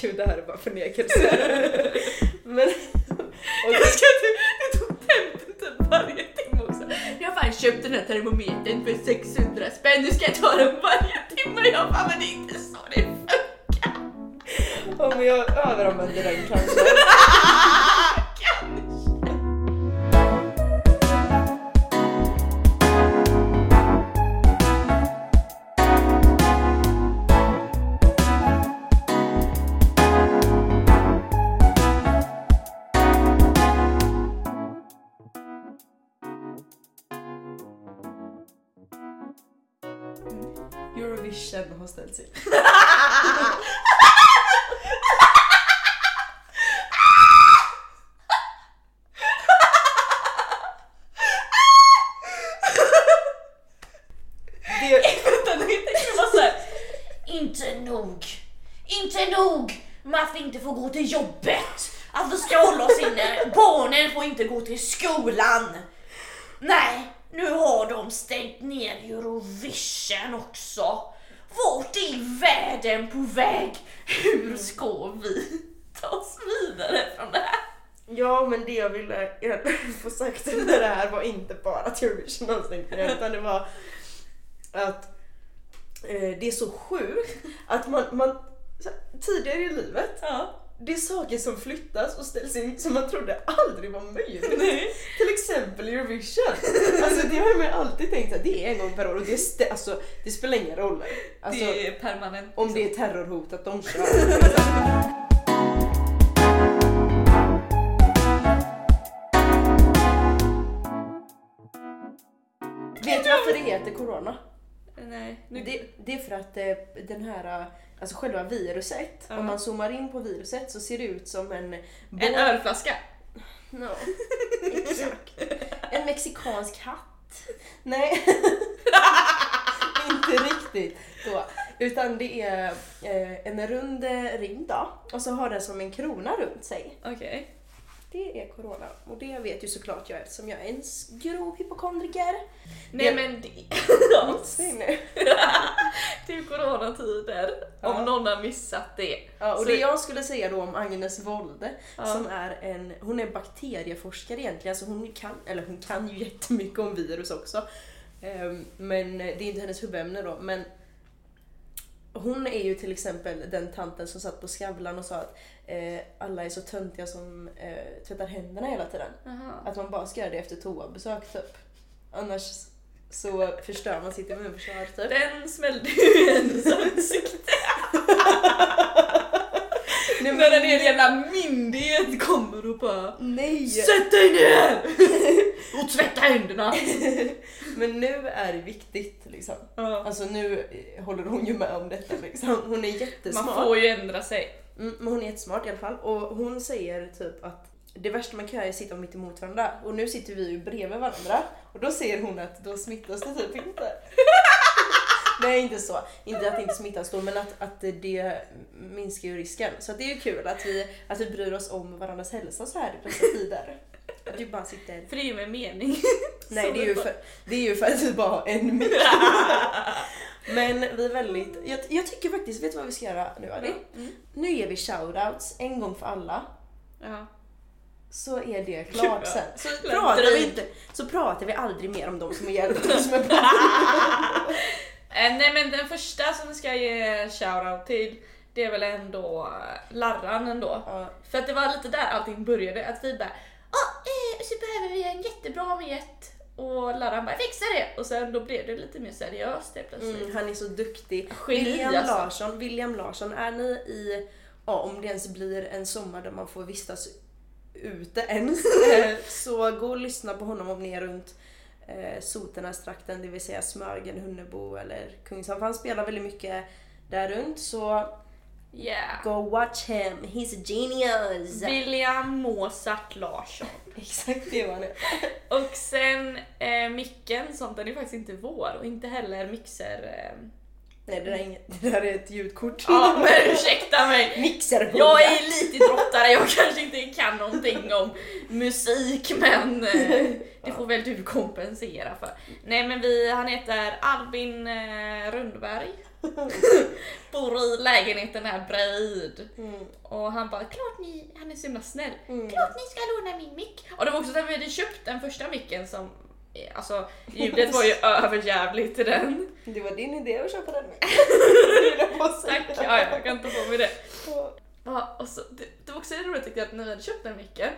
gud det här är bara förnekelse. Men... Och, Jag ska typ, det tog tempen typ varje timme också. Jag har fan köpt den här termometern för 600 spänn, nu ska jag ta den varje timme. Jag bara, men det är inte så det funkar. om jag överanvänder den. Kanske. Jag tänkte bara såhär. Alltså, inte nog. Inte nog med att vi inte får gå till jobbet. Att vi ska hålla oss inne. Barnen får inte gå till skolan. Nej, nu har de stängt ner Eurovision också. Vart är världen på väg? Hur ska vi ta oss vidare från det här? ja men det jag ville få sagt med det här var inte bara att Eurovision har stängt ner utan det var att det är så sjukt att man, man tidigare i livet Ja. det är saker som flyttas och ställs in som man trodde aldrig var möjligt. Nej. Till exempel Eurovision. Alltså det har man alltid tänkt att det är en gång per år och det, stä- alltså, det spelar ingen roll. Alltså, det är permanent. om det är terrorhot att de kör. Vet du varför det heter corona? Nej. Nu... Det, det är för att eh, den här, eh, alltså själva viruset, Ja. om man zoomar in på viruset så ser det ut som en... En båt- ölflaska. No. Exakt. En mexikansk hatt. Nej. Inte riktigt då. Utan det är eh, en rund ring då. Och så har den som en krona runt sig. Okej. Det är corona. Och det vet ju såklart jag eftersom jag är en grov hypokondriker. Nej Det- men det... Säg nu. det är coronatider. Ja. Om någon har missat det. Ja, och Så- det jag skulle säga då om Agnes Wolde Ja. som är en, hon är bakterieforskare egentligen, så hon kan, eller hon kan ju jättemycket om virus också. Ehm, Men det är inte hennes huvudämne då. Men hon är ju till exempel den tanten som satt på Skavlan och sa att eh, alla är så töntiga som eh, tvättar händerna hela tiden. Att man bara ska göra det efter toabesök typ. Annars så förstör man sitt immunförsvar typ. Den smällde ju i hennes ansikte. Nej, När en hel jävla myndighet kommer och bara Nej! Sätt dig ner! och tvätta händerna. Men nu är det viktigt liksom. Ja. Alltså nu eh, håller hon ju med om detta liksom. Hon är jättesmart. Man får ju ändra sig. Mm, men hon är jättesmart i alla fall. Och hon säger typ att det värsta man kan göra är att sitta mitt emot varandra. Och nu sitter vi ju bredvid varandra. Och då säger hon att då smittas det typ inte. Nej inte så. Inte att det inte smittas då men att, att det minskar ju risken. Så det är ju kul att vi, att vi bryr oss om varandras hälsa så här i dessa tider. Vi bara sitter... För det är ju med mening. Nej det är, ju för, det är ju för att vi bara har en mick. Men vi är väldigt, jag, jag tycker faktiskt, vet du vad vi ska göra nu Ali? Mm. Nu ger vi shoutouts en gång för alla. Ja. Så är det klart sen. Så pratar, vi inte, så pratar vi aldrig mer om de som hjälpta. Som är bra. Eh, nej men den första som vi ska ge shoutout till det är väl ändå Larran ändå. Ja. För att det var lite där allting började, att vi bara Åh, eh, så behöver vi en jättebra viet och Larran bara fixa det och sen då blev det lite mer seriöst helt plötsligt. Mm, han är så duktig. Geni, William alltså. Larsson, William Larsson, är ni i, ja om det ens blir en sommar där man får vistas ute ens, så gå och lyssna på honom om ni är runt eh, Sotenästrakten, det vill säga Smögen, Hunnebo eller Kungshamn. Han spelar väldigt mycket där runt så Yeah. go watch him, he's a genius! William Mozart Larsson. Exakt det var heter. Och sen eh, micken, sånt den är faktiskt inte vår och inte heller mixer... Eh. Nej det där, är inget, det där är ett ljudkort. Ja men ursäkta mig! Mixerbord. Jag är elitidrottare, jag kanske inte kan någonting om musik men eh, det får väl du kompensera för. Nej men vi, han heter Albin eh, Rundberg. Bor i lägenheten här bredvid. Mm. Och han bara, klart ni, han är så himla snäll. Mm. Klart ni ska låna min mick. Och det var också när vi hade köpt den första micken som, eh, alltså ljudet var ju överjävligt i den. Det var din idé att köpa den med. Tack, ja, jag kan ta på mig det. Ja, och så, det, det var också roligt tyckte jag att när vi hade köpt den micken,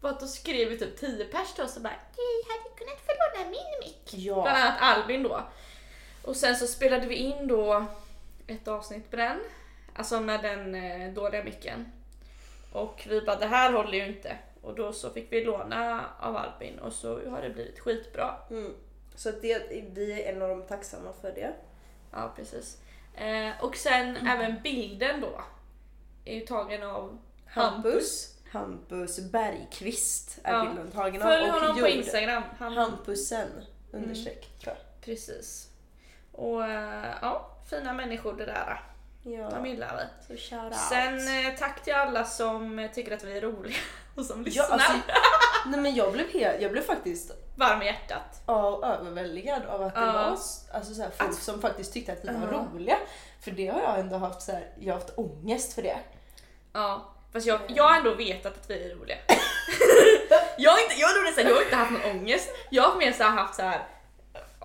var att då skrev vi typ 10 pers till oss och bara Ni hade kunnat få låna min mick. Bland Ja. annat Albin då. Och sen så spelade vi in då ett avsnitt på den, alltså med den eh, dåliga micken. Och vi bara det här håller ju inte. Och då så fick vi låna av Albin och så har det blivit skitbra. Mm. Så det, vi är enormt tacksamma för det. Ja precis. Eh, och sen även bilden då är ju tagen av Hampus. Hampus Bergqvist är Ja. bilden tagen av. Följ honom på. Instagram. Han, Hampusen understreck tror Precis. Och eh, ja, fina människor det där. Ja. De gillar vi. Sen eh, tack till alla som eh, tycker att vi är roliga och som ja, lyssnar. alltså, nej men jag blev, helt, jag blev faktiskt Varm i hjärtat. ja, överväldigad av att det Ja. var alltså, så här, folk Att- som faktiskt tyckte att vi var Ja. roliga. För det har jag ändå haft så här, jag har haft ångest för det. Ja, fast jag, jag har ändå vetat att vi är roliga. jag, har inte, jag, nog nästan- jag har inte haft någon ångest. Jag har mer så haft så här.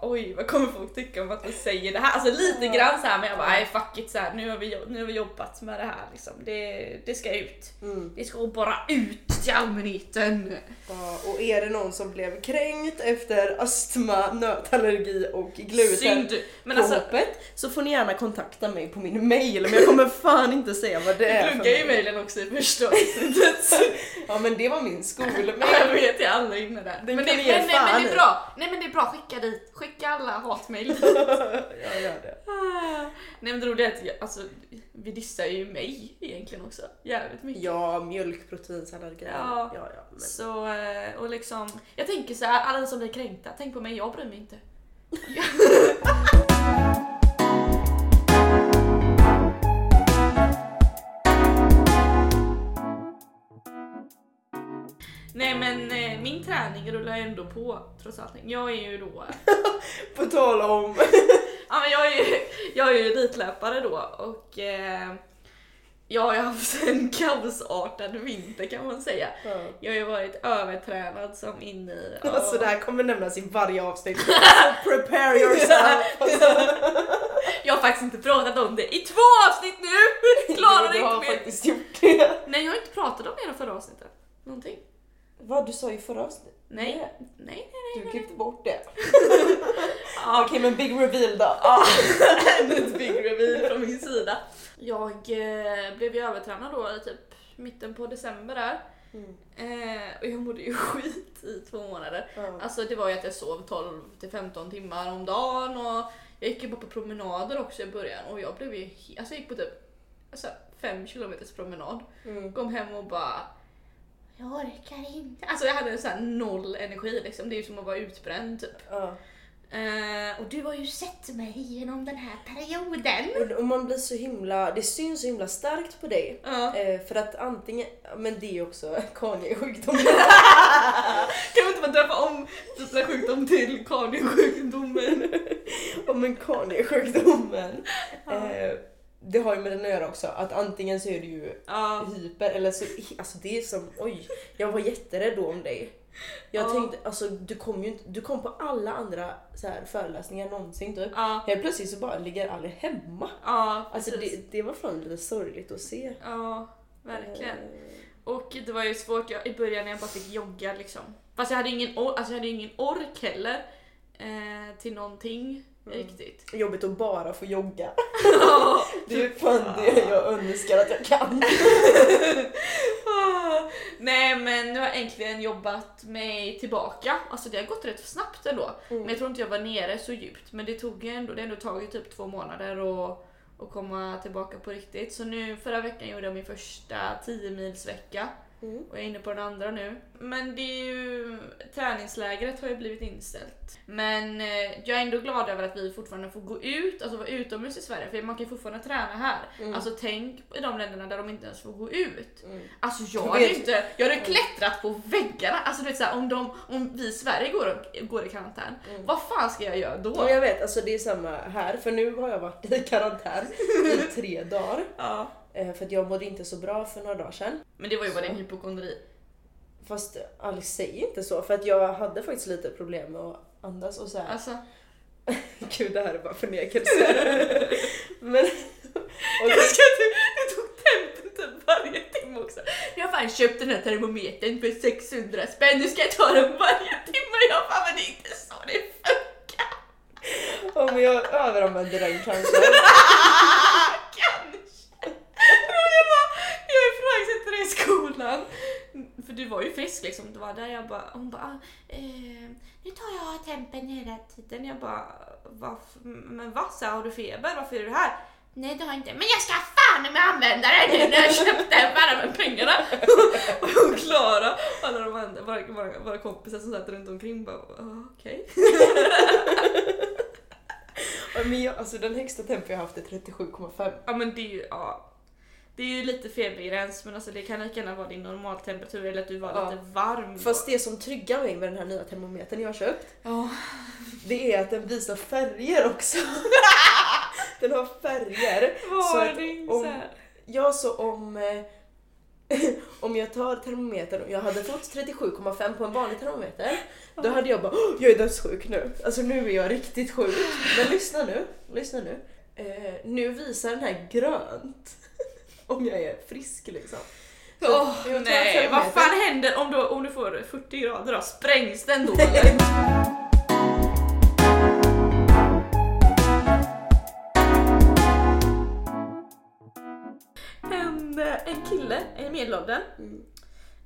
Oj, vad kommer folk tycka om att vi säger det här? Alltså lite Ja. grann så här, men jag bara, nej fuck it, så här, nu, har vi, nu har vi jobbat med det här liksom. Det, det ska ut. Mm. Det ska bara ut till allmänheten. Ja, och är det någon som blev kränkt efter astma, nötallergi och gluten Synd. Men alltså, hoppet så får ni gärna kontakta mig på min mail men jag kommer fan inte säga vad det är du för pluggar ju mail. mejlen också i första avsnit. Ja men det var min skolmail. Jag vet jag alla inne där. Den Men det, men, nej, men det är bra. Nej men det är bra, skicka dit. Skicka alla hatmejl jag gör det. Ah. Nej men det roliga är att jag, alltså, vi dissar ju mig egentligen också. Jävligt mycket. Ja, mjölkproteinsallergi. Ja. ja, ja men. Så, eh, och liksom, jag tänker så här, alla som blir kränkta, tänk på mig, jag bryr mig inte. Nej men eh, min träning rullar ju ändå på trots allting. Jag är ju då På tal om... Ja men jag är ju, jag är ju elitlöpare då och eh, jag har ju haft en kaosartad vinter kan man säga. Ja. Jag har ju varit övertränad som inne i... ja. Alltså det här kommer nämnas i varje avsnitt. Så prepare yourself. Jag har faktiskt inte pratat om det i två avsnitt nu! Klarar du inte har mer! faktiskt gjort det. Nej jag har inte pratat om det i förra avsnittet. Någonting. Vad du sa i förra avsnittet? Nej. Nej, nej, nej. Du klippte bort det. Okej men big reveal då. Ännu ett big reveal från min sida. Jag eh, blev ju övertränad då i typ mitten på december där. Mm. Eh, och jag mådde ju skit i två månader. Ja. Alltså det var ju att jag sov 12 till 15 timmar om dagen och jag gick ju bara på promenader också i början och jag blev ju alltså jag gick på typ alltså, 5 kilometers promenad. Mm. Kom hem och bara jag orkar inte. Alltså jag hade så här noll energi liksom. Det är ju som att vara utbränd typ. Ja. Eh, och du har ju sett mig genom den här perioden. Och, och man blir så himla, det syns så himla starkt på dig. Ja. Eh, för att antingen, men det är också Kanye-sjukdom. Kan vi inte bara döpa om den sjukdom till cardiosjukdomen? Ja men Kanye-sjukdomen. Det har ju med den att göra också, att antingen så är du ju Ja. hyper eller så, alltså det är som, oj, jag var jätterädd då om dig. Jag Ja. tänkte, alltså du kom ju inte, du kom på alla andra så här, föreläsningar någonsin typ. Ja. Helt plötsligt så bara ligger Ali hemma. Ja, Alltså det, det var fan lite sorgligt att se. Ja, verkligen. Och det var ju svårt jag, i början när jag bara fick jogga liksom. Fast jag hade ingen, or- alltså jag hade ingen ork heller eh, till någonting. Riktigt. Jobbigt att bara få jogga. Det är fan det jag önskar att jag kan. Nej men nu har jag äntligen jobbat mig tillbaka. Alltså det har gått rätt snabbt ändå. Mm. Men jag tror inte jag var nere så djupt. Men det tog ju ändå, det har ändå tagit typ två månader att att komma tillbaka på riktigt. Så nu förra veckan gjorde jag min första 10 mils vecka. Mm. och jag är inne på den andra nu. Men det är ju, träningslägret har ju blivit inställt. Men eh, jag är ändå glad över att vi fortfarande får gå ut, alltså vara utomhus i Sverige, för man kan ju fortfarande träna här. Mm. Alltså tänk i de länderna där de inte ens får gå ut. Mm. Alltså jag hade inte, jag hade klättrat på väggarna. Alltså du vet såhär, om, de, om vi i Sverige går, går i karantän, Mm. vad fan ska jag göra då? Ja, jag vet, alltså det är samma här, för nu har jag varit i karantän i tre dagar. Ja. Eh, För att jag mådde inte så bra för några dagar sedan. Men det var ju bara din hypokondri. Fast Alex säger inte så, för att jag hade faktiskt lite problem med att andas och så här. Alltså, Gud, det här är bara förnekelse. Men... Och jag ska inte, du tog tempen typ varje timme också. Jag har fan köpt den här termometern för 600 spänn, nu ska jag ta den varje timme. Jag bara, men det är inte så det funkar. om jag överanvänder den. Kanske. Men jag bara, jag ifrågasätter det i skolan. För du var ju frisk liksom, det var där jag bara, hon bara, ah, eh, nu tar jag tempen hela tiden. Jag bara, varför, men vad så har du feber? Varför är du här? Nej det har jag inte, men jag ska fan med använda den nu när jag köpte bara med pengarna. Och Klara och alla de andra, våra, våra, våra kompisar som satt runt omkring bara, ah, okej. Ja, Men jag, alltså den högsta tempo jag haft är 37,5. Ja men det är ju, ja. Det är ju lite febergräns men alltså det kan lika gärna vara din normaltemperatur eller att du var Ja. lite varm. Fast det som tryggar mig med den här nya termometern jag har köpt, Ja. det är att den visar färger också. den har färger. Varning om- så här. Ja, så om, eh, om jag tar termometern och jag hade fått 37,5 på en vanlig termometer, då hade jag bara "Åh, jag är dödssjuk nu. Alltså nu är jag riktigt sjuk. Men lyssna nu, lyssna nu. Eh, nu visar den här grönt. om jag är frisk liksom. Åh, tar nej, vad fan händer om du, om du får 40 grader då? Sprängs den då eller? en, eh, en kille i medelåldern Mm.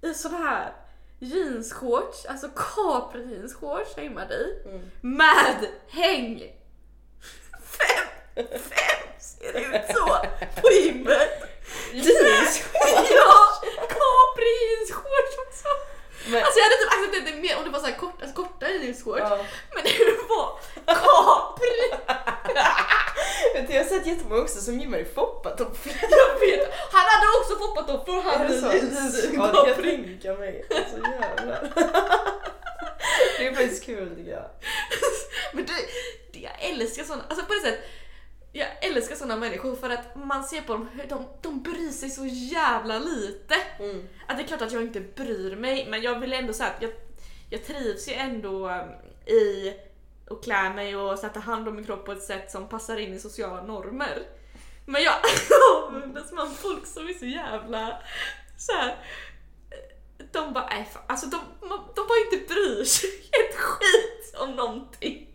i såna här jeansshorts, alltså capri jeansshorts hängde i, Mm. med häng. Fem, fem ser det ut så på gymmet. Jeansshorts? Ja, capri jeansshorts också. Men- Alltså jag hade typ accepterat det mer om det var så här kort, alltså korta jeansshorts. Ja. Men det var capri. Du, Jag har sett jättemånga också som gymmar i foppatofflor. Jag vet. Han hade också foppatofflor han Är det i så? jeans. Ja, det kan jag tänka mig. Alltså jävlar. Det är faktiskt kul tycker jag. Men det, jag älskar såna, alltså på det sättet, såna människor för att man ser på dem hur de, de bryr sig så jävla lite. Mm. Att det är klart att jag inte bryr mig men jag vill ändå säga att jag, jag trivs ju ändå um, i att klä mig och sätta hand om min kropp på ett sätt som passar in i sociala normer. Men jag avundas man folk som är så jävla så här. De bara, äh, alltså de, de bara inte bryr sig ett skit om någonting.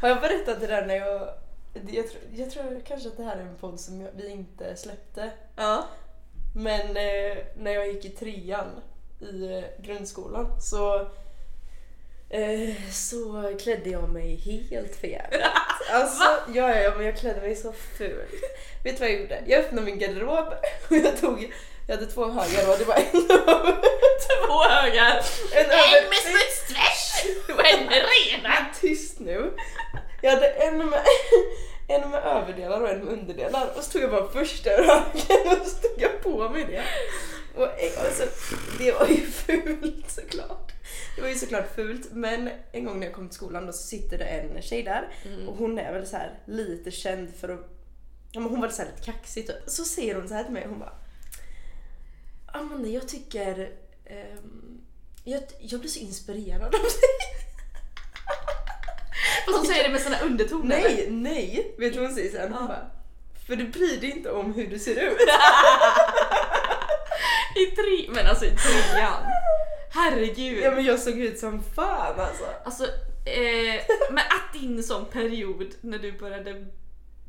Har jag berättat det där när jag... Jag tror, jag tror kanske att det här är en podd som vi inte släppte. Ja. Men eh, när jag gick i trean i eh, grundskolan så, eh, så klädde jag mig helt för jävligt. Alltså, ja, ja, men jag klädde mig så fult. Vet du vad jag gjorde? Jag öppnade min garderob och jag tog, jag hade två högar och det var en. Två högar. En En med smutstvätt och en med rena. Tyst nu. Jag hade en med, en med överdelar och en med underdelar och så tog jag bara första ur högen och så tog jag på mig det. Och alltså, det var ju fult såklart. Det var ju såklart fult men en gång när jag kom till skolan då så sitter det en tjej där och hon är väl så här lite känd för att Ja, men hon var så här lite kaxig typ. Så säger hon så här till mig, hon bara Amanda jag tycker ehm, jag, jag blir så inspirerad av dig. Fast hon säger det med såna undertoner. Nej, nej! Vet du vad hon säger sen? Hon bara, för du bryr dig inte om hur du ser ut. I tre, men alltså i trean. Herregud. Ja men jag såg ut som fan alltså. Alltså, eh, men att din sån period när du började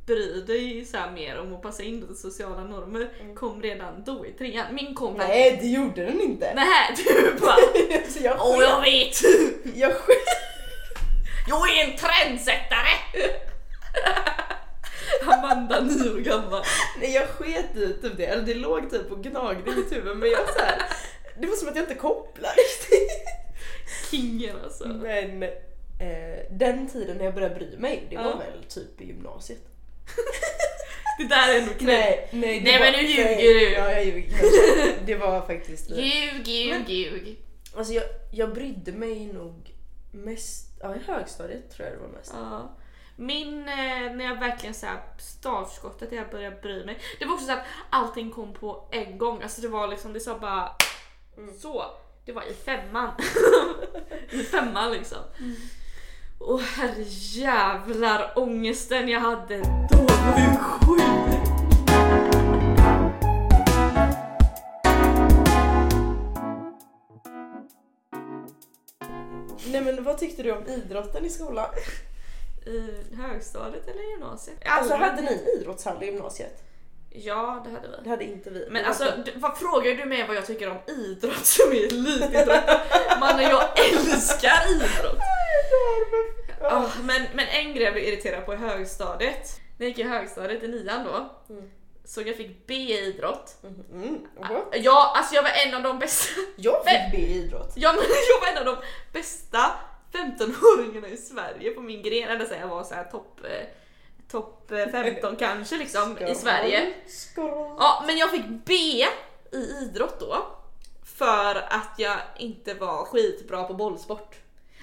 bry dig så mer om att passa in i sociala normer kom redan då i trean. Min kom Nej det gjorde den inte. Nej, du bara så jag Åh jag vet! jag sket. Jag är en trendsättare! Varenda nio år gammal. Nej jag sket i typ det, eller det låg typ och gnagde i mitt huvud men jag så här, det var som att jag inte kopplade riktigt. Kingen alltså. Men eh, den tiden när jag började bry mig, det var Ja. väl typ i gymnasiet. Det där är ändå knäppt. Nej, nej, det Nej, var, men nu ljuger nej, du. Ja jag ljuger kanske. Det var faktiskt. Ljug, ljug, Men- ljug. Alltså jag, jag brydde mig nog mest, ja i högstadiet tror jag det var mest. Ja. Min, eh, när jag verkligen så här, startskottet där jag började bry mig. Det var också så att allting kom på en gång. Alltså det var liksom, det sa bara så. Det var i femman. I femman liksom. Och herre jävlar ångesten jag hade då var ju sjuk. Vad tyckte du om idrotten i skolan? I högstadiet eller gymnasiet? Alltså Allmänt. hade ni idrottshall i gymnasiet? Ja det hade vi. Det hade inte vi. Men alltså, så- du, vad frågar du mig vad jag tycker om idrott som är elitidrott? Mannen jag älskar idrott! Ah, men, men en grej jag blev irriterad på i högstadiet, när jag gick i högstadiet i nian då, Mm. så jag fick B i idrott. Mm, jaha. Ja, alltså jag var en av de bästa, Jag fick B i idrott. ja, men jag var en av de bästa 15-åringarna i Sverige på min gren, eller så jag var så här topp eh, topp eh, 15 kanske liksom i Sverige. Ja, men jag fick B i idrott då. För att jag inte var skitbra på bollsport.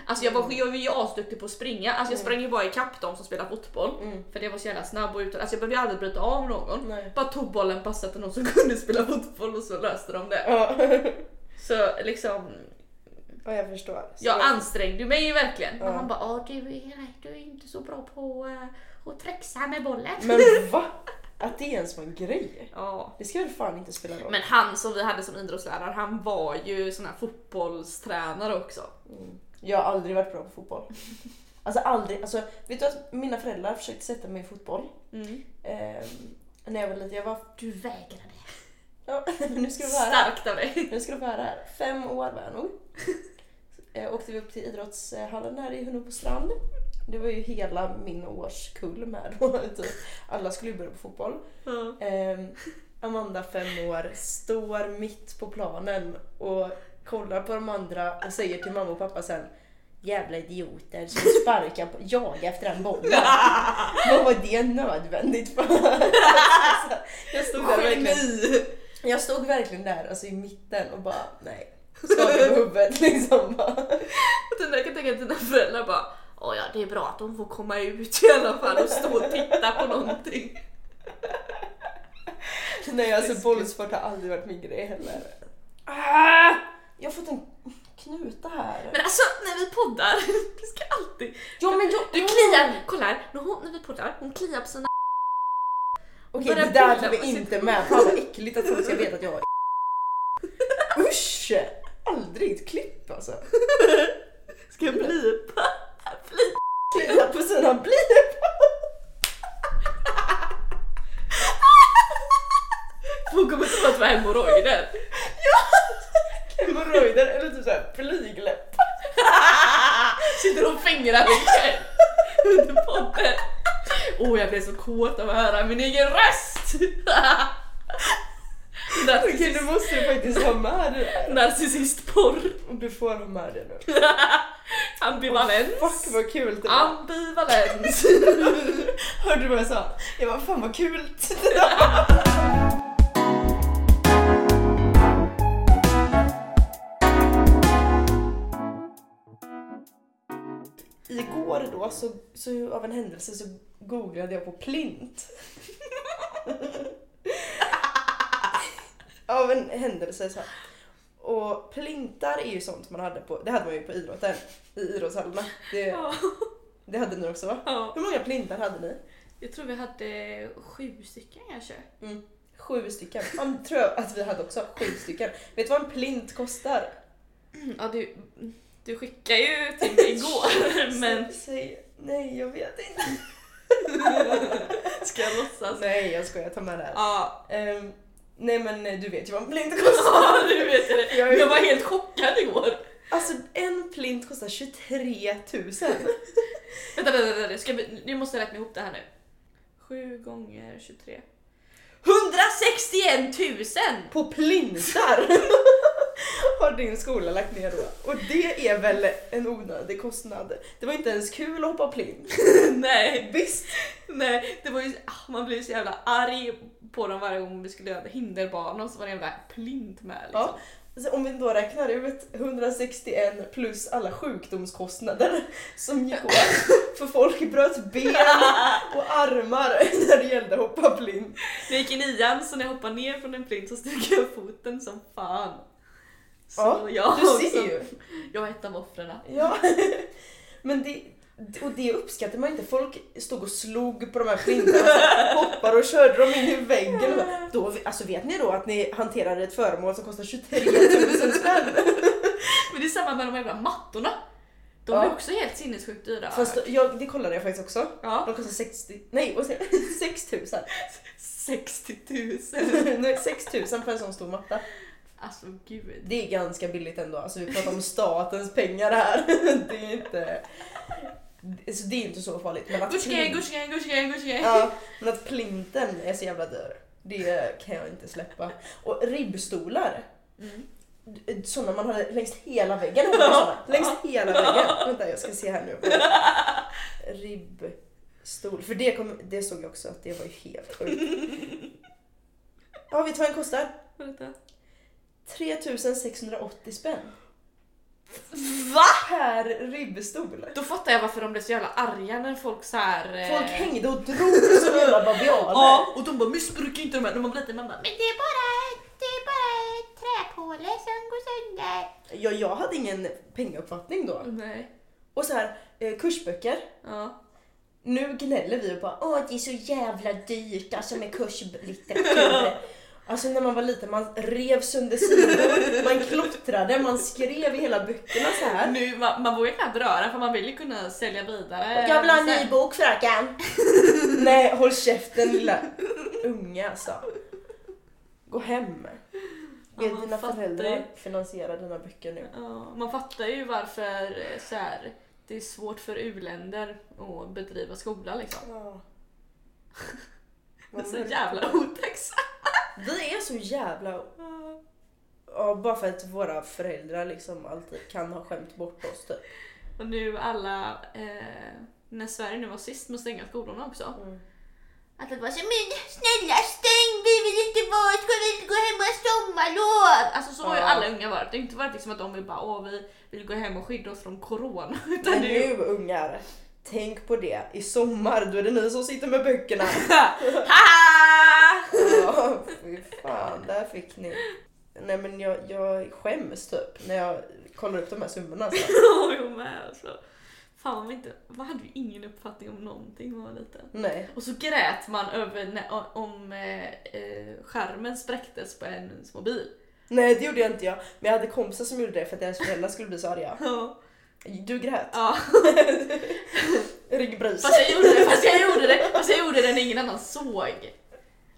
Alltså jag var, jag var ju asduktig på att springa, alltså jag sprang ju bara ikapp de som spelar fotboll. Mm. För det var så jävla snabb och utan, alltså jag behövde aldrig bryta av någon. Nej. Bara tog bollen, passade till någon som kunde spela fotboll och så löste de det. Ja. Så liksom, ja, jag förstår. Så jag ansträngde mig ju verkligen. Ja. Och han bara, "Ja, du är, du är inte så bra på uh, att trixa med bollen. Men va? Att det ens var en grej? Ja. Det ska väl fan inte spela roll? Men han som vi hade som idrottslärare, han var ju sån här fotbollstränare också. Mm. Jag har aldrig varit bra på fotboll. Alltså aldrig. Alltså, vet du att mina föräldrar försökte sätta mig i fotboll ehm, när jag var liten. Jag var... Du vägrade. Ja, nu ska du här. Starkt av dig. Nu ska du få höra. Fem år var jag nog. Eh, åkte vi upp till idrottshallen här i Hunnebo strand. Det var ju hela min årskull med då. Typ. Alla skulle ju börja på fotboll. Ehm, Amanda, fem år, står mitt på planen och kollar på de andra och säger till mamma och pappa sen Jävla idioter som sparkar på, jaga efter den bollen. Vad var det nödvändigt för? jag, stod där verkligen, jag stod verkligen där alltså, i mitten och bara nej. Skakade på huvudet liksom. Den där kan jag tänka att dina föräldrar bara Åh ja, det är bra att de får komma ut i alla fall och stå och titta på någonting. Nej alltså bollsport har aldrig varit min grej heller. Ah! Jag har fått en knuta här. Men alltså när vi poddar, det ska alltid... Ja men jag... Du kliar, kolla här, när, hon, när vi poddar, hon kliar på sina... Okej det där tar vi inte med. Fan vad äckligt att folk ska veta att jag har Usch! Aldrig ett klipp alltså. Ska jag blipa? Blip. Klia på sina blip. Hon kommer tro att vi har hemorrojder. Hemorrojder eller typ såhär blygläpp. Sitter och fingrar mig själv under podden. Åh, jag blev så kåt av att höra min egen röst! Okej nu måste du faktiskt ha med det där. narcissistporr. Du får ha med det nu. Ambivalens. Fuck vad kul det var. Ambivalens. Hörde du vad jag sa? Jag bara fan vad kul. Igår då så, så av en händelse så googlade jag på plint. Av en händelse så här. Och plintar är ju sånt man hade på, det hade man ju på idrotten i idrottshallarna. Det, Ja. det hade ni också va? Ja. Hur många plintar hade ni? Jag tror vi hade sju stycken kanske. Mm. Sju stycken. Ja, tror jag att vi hade också. Sju stycken. Vet du vad en plint kostar? Ja, du, du skickade ju till mig igår, men Säg, nej, jag vet inte. ska jag låtsas? Nej, jag skojar. Ta med det här. Ja, Ehm, nej, men eh, du vet ju vad en plint kostar. ja, du vet det. Jag Jag var helt chockad igår. Alltså, en plint kostar 23 000. Vänta, vänta, vänta. Ska vi, nu måste räkna ihop det här nu. 7 gånger 23. 161 000! På plintar! har din skola lagt ner då. Och det är väl en onödig kostnad. Det var inte ens kul att hoppa plint. Nej, Visst? nej, det var ju, ah, man blev så jävla arg på dem varje gång vi skulle göra och så var det en jävla plint med liksom. Ja. Alltså, om vi då räknar ut 161 plus alla sjukdomskostnader som gick åt. För folk bröt ben och armar när det gällde att hoppa plint. När jag gick i nian så när jag hoppade ner från en plint så stod jag foten som fan. Så Ja, jag du också- ser ju. Jag var ett av offren. Ja. Men det, och det uppskattar man inte. Folk stod och slog på de här här, hoppade och körde dem in i väggen. Då, alltså vet ni då att ni hanterade ett föremål som kostar 23 000 spänn? Men det är samma med de jävla mattorna. De Ja. är också helt sinnessjukt dyra. Fast jag, det kollade jag faktiskt också. ja. De kostar 60, nej vad säger jag? 6 000. 60 000. Nej, 6 000 för en sån stor matta. Alltså gud. Det är ganska billigt ändå. Alltså vi pratar om statens pengar här. Det är inte... Alltså, det är inte så farligt. Men att, plint- Gucci, Gucci, Gucci. ja, men att plinten är så jävla dyr. Det kan jag inte släppa. Och ribbstolar. Mm. Sådana man hade längs hela väggen. Längs hela väggen. Vänta jag ska se här nu. Ribbstol. För det, kom, det såg jag också att det var ju helt sjukt. Ja, du vad den kostar? Vänta. 3680 spänn. Va? Per ribbstol. Då fattar jag varför de blev så jävla arga när folk så här. eh, Folk hängde och drog som jävla babianer. Ja, och de bara missbrukar inte de här. När man blir liten man bara, men Det är bara, det är bara ett träpåle som går sönder. Ja, jag hade ingen pengauppfattning då. nej. Och så här, eh, kursböcker. Ja. Nu gnäller vi och bara åh det är så jävla dyrt alltså med kurslitteratur. Alltså när man var liten, man rev sönder sidor, man klottrade, man skrev i hela böckerna så här. Nu, man, man vågar knappt röra för man vill ju kunna sälja vidare. Jag vill ha en ny bok fröken. Nej, håll käften lilla unge alltså. Gå hem. Be Ja, dina fattar föräldrar ju. finansiera dina böcker nu. Ja, man fattar ju varför eh, så här, det är svårt för u-länder att bedriva skola liksom. Ja. Det är så jävla otacksamt. Vi är så jävla... Ja, bara för att våra föräldrar liksom alltid kan ha skämt bort oss typ. Och nu alla, eh, när Sverige nu var sist med att stänga skolorna också. Mm. Att det var så, men snälla stäng, vi vill inte vara, ska vi inte gå hem och sommarlov? Alltså så har ju Ja. alla unga varit. Det har inte varit liksom att de vill bara åh vi vill gå hem och skydda oss från corona. Utan Men nu ungar, tänk på det. I sommar då är det ni som sitter med böckerna. Haha! Ja, fy fan, där fick ni. Nej men jag, jag skäms typ när jag kollar upp de här summorna. Så. Ja, jag med alltså. Fan man inte, man hade ju ingen uppfattning om någonting när man var liten. Nej. Och så grät man över när, om eh, eh, skärmen spräcktes på ens mobil. Nej det gjorde jag inte jag. Men jag hade kompisar som gjorde det för att deras föräldrar skulle bli så arga. Ja. Du grät. ja. Ryggbrus. Fast jag gjorde det, fast jag gjorde det, fast jag gjorde det när ingen annan såg.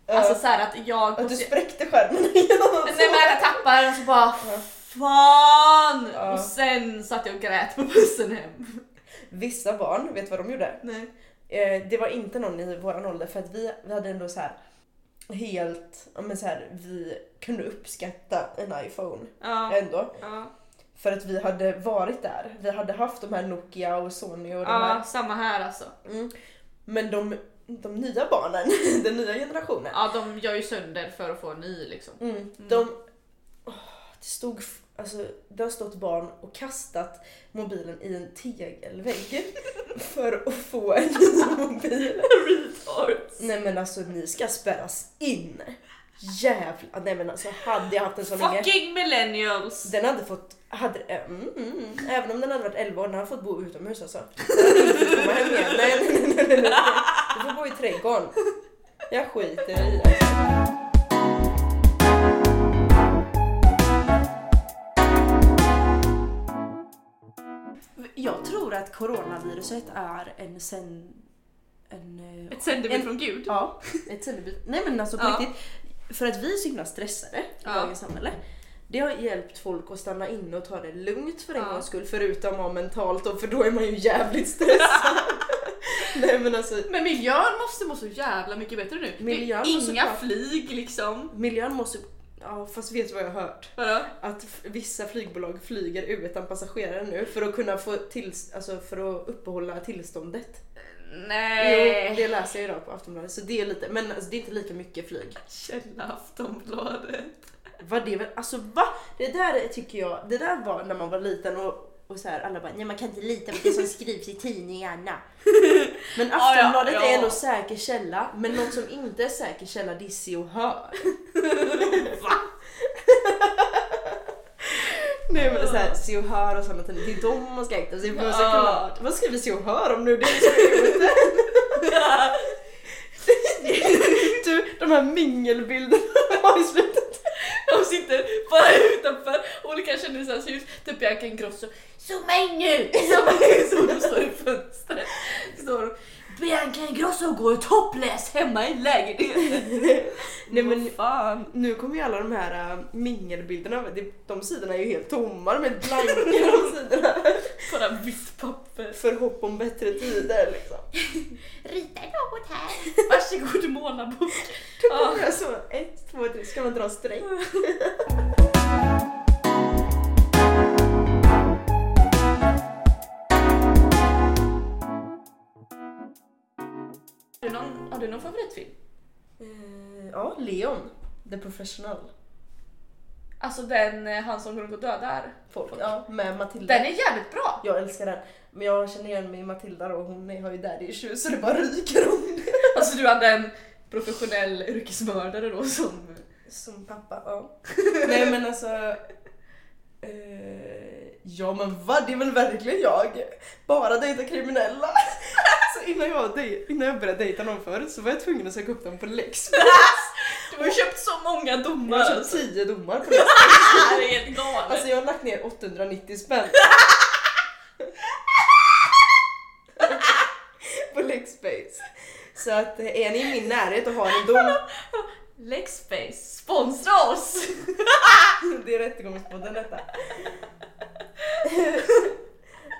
Alltså såhär att jag... att du spräckte skärmen. Nej men jag tappade och så bara. FAN! Ja. Och sen satt jag och grät på bussen hem. Vissa barn, vet du vad de gjorde? Nej. Eh, det var inte någon i våran ålder för att vi, vi hade ändå så här helt, men så här, vi kunde uppskatta en iPhone Ja. ändå. Ja. För att vi hade varit där. Vi hade haft de här Nokia och Sony och de ja, här. samma här alltså. Mm. Men de, de nya barnen, den nya generationen. Ja, de gör ju sönder för att få en ny liksom. Mm. De, åh, det stod, alltså det har stått barn och kastat mobilen i en tegelvägg för att få en ny mobil. Retards. Nej men alltså ni ska spärras in. Jävlar, nej men alltså hade jag haft en sån unge. Fucking millennials! Den hade fått, hade, mm, mm, även om den hade varit 11 år, den hade fått bo utomhus alltså. Den hade inte fått komma hem igen. Nej, nej, nej, nej, nej, nej. Du får bo i trädgården. Jag skiter i det. Jag tror att coronaviruset är en sen... En, eh, Ett sändebud från gud. Ja, ett sändebud. Nej men alltså på Ja. riktigt. För att vi är så himla stressade i Ja. dagens samhälle. Det har hjälpt folk att stanna inne och ta det lugnt för en Ja. gångs skull. Förutom att mentalt då, för då är man ju jävligt stressad. Nej men alltså Men miljön måste må så jävla mycket bättre nu. Miljön det är inga flyg liksom. miljön måste... Ja fast vet du vad jag har hört? Vadå? Att vissa flygbolag flyger utan passagerare nu för att kunna få till, alltså för att uppehålla tillståndet. Nej. Jo, det läser jag idag på Aftonbladet så det är lite, men alltså, det är inte lika mycket flyg. Källa Aftonbladet. Vad det väl, alltså va? Det där tycker jag, det där var när man var liten och, och så här, alla bara nej man kan inte lita på det som skrivs i tidningarna. Men Ja, ja, Aftonbladet ja. är ändå säker källa, men något som inte är säker källa det är Se och Hör. Va? Nej men så här, Se och Hör och sådana tidningar, det är de man ska akta sig för. Ja. vad skriver Se och Hör om nu? Det är så ute. Du, de här mingelbilderna har ju slutat. De sitter bara utanför olika kändisars hus. Typ Bianca Ingrosso. Zooma in nu! Zooma in! Så de står i fönstret. Står Bianca Ingrosso går topless hemma i lägenheten. Nej men fan. nu kommer ju alla de här äh, mingelbilderna, det- de sidorna är ju helt tomma, de är blanka de sidorna. Bara vitt papper. För hopp om bättre tider liksom. Rita något här. Varsågod målarbok. Då kommer jag så, ett, två, tre, ska man dra streck? Någon, har du någon favoritfilm? Eh, ja, Leon. The Professional. Alltså den, eh, han som går och dödar Folk. Ja, med Matilda. Den är jävligt bra. Jag älskar den. Men jag känner igen mig i Matilda och hon är- har ju daddy issues så det bara ryker om det. Alltså du hade en professionell yrkesmördare då som... Som pappa, ja. Nej men alltså... Eh, ja men vad, det är väl verkligen jag. Bara dejta kriminella. Så innan jag, dej, innan jag började dejta någon förr så var jag tvungen att söka upp dem på Lex. Du har köpt så många Jag domar har köpt alltså. 10 domar på Lex. Det är helt galet. Alltså jag har lagt ner 890 spänn. på Lexbase. Så att eh, är ni i min närhet och har en dom, Lexbase, sponsra oss! det är Rättegångspodden detta.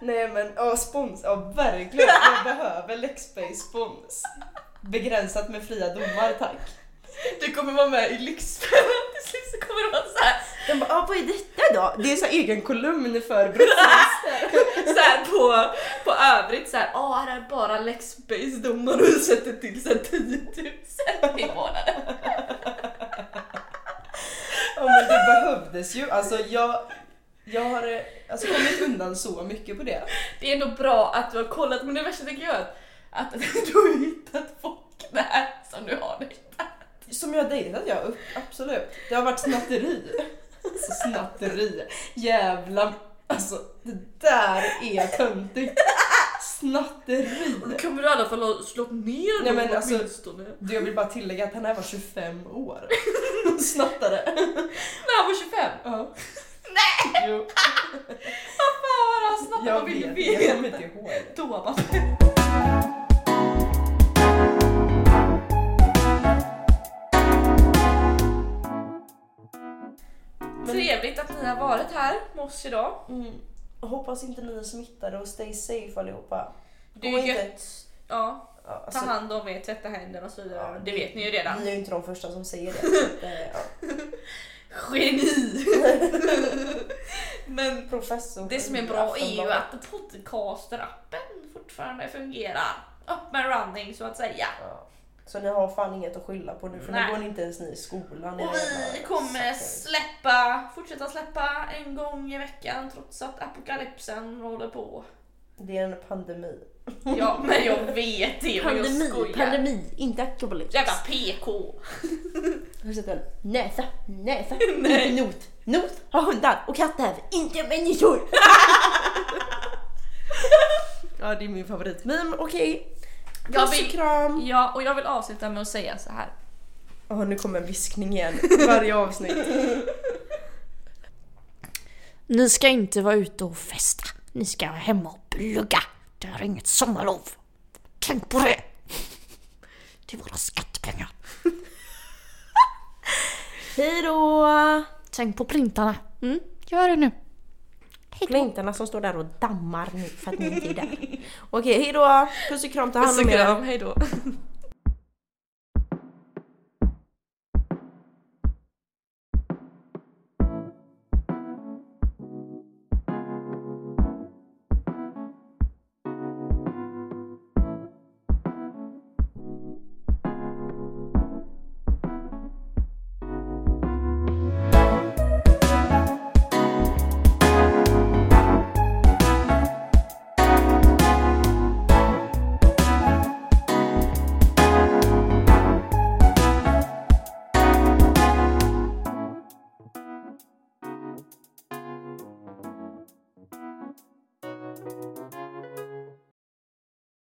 Nej men ja, spons, ja verkligen. Jag behöver Lexbase spons. Begränsat med fria domar tack. Du kommer vara med i Lyxfällan till slut så kommer det vara såhär, De bara, ah, vad är detta då? Det är så här egen kolumn för brottslister. så här på, på övrigt såhär, ja här är bara Lexbase domar och sätter till såhär 10 000 i månaden. Ja men det behövdes ju. Alltså jag, jag har eh, alltså, kommit undan så mycket på det. Det är ändå bra att du har kollat men det värsta tycker jag är att, att du har hittat folk där som du har dejtat. Som jag har dejtat, ja absolut. Det har varit snatteri. Alltså snatteri. Jävla... Alltså det där är töntigt. Snatteri. Då kommer du i alla fall ha slått ner Nej, men alltså- åtminstone. Du, jag vill bara tillägga att han här var 25 år. Snattare. När han var 25? Ja. Nej! Jo, Vad fan har han snattat? jag vill vet. Jag kommer veta? inte ihåg. Thomas. Trevligt att ni har varit här med oss idag. Mm. Hoppas inte ni är smittade och stay safe allihopa. Det är gött. Ja, Ja, ta alltså, hand om er, tvätta händerna och så vidare. Ja, det vet ni ju redan. Ni är ju inte de första som säger det. Eh, ja. Geni! Men Professor. det som är bra är ju att podcaster-appen fortfarande fungerar. Up and running så att säga. Ja. Så ni har fan inget att skylla på nu för Nej. nu går ni inte ens ni i skolan. Och vi kommer släppa, fortsätta släppa en gång i veckan trots att apokalypsen håller på. Det är en pandemi. Ja, men jag vet det, men jag skojar. pandemi, inte apokalyps. Jävla PK. Har du sett den? Näsa, näsa, inte not. Not har hundar och katter, inte människor. ja, det är min favoritmeme. Okej. Jag Puss och kram. Ja, och jag vill avsluta med att säga så här. Ja, nu kommer en viskning igen. Varje avsnitt. Ni ska inte vara ute och festa. Ni ska vara hemma och plugga. Det är inget sommarlov. Tänk på det! Det är våra skattepengar. Hej då! Tänk på printarna. Mm, gör det nu. Flintarna som står där och dammar nu för att ni inte är där. Okej, hejdå! Puss och kram, ta hand Puss om och er. kram, hejdå.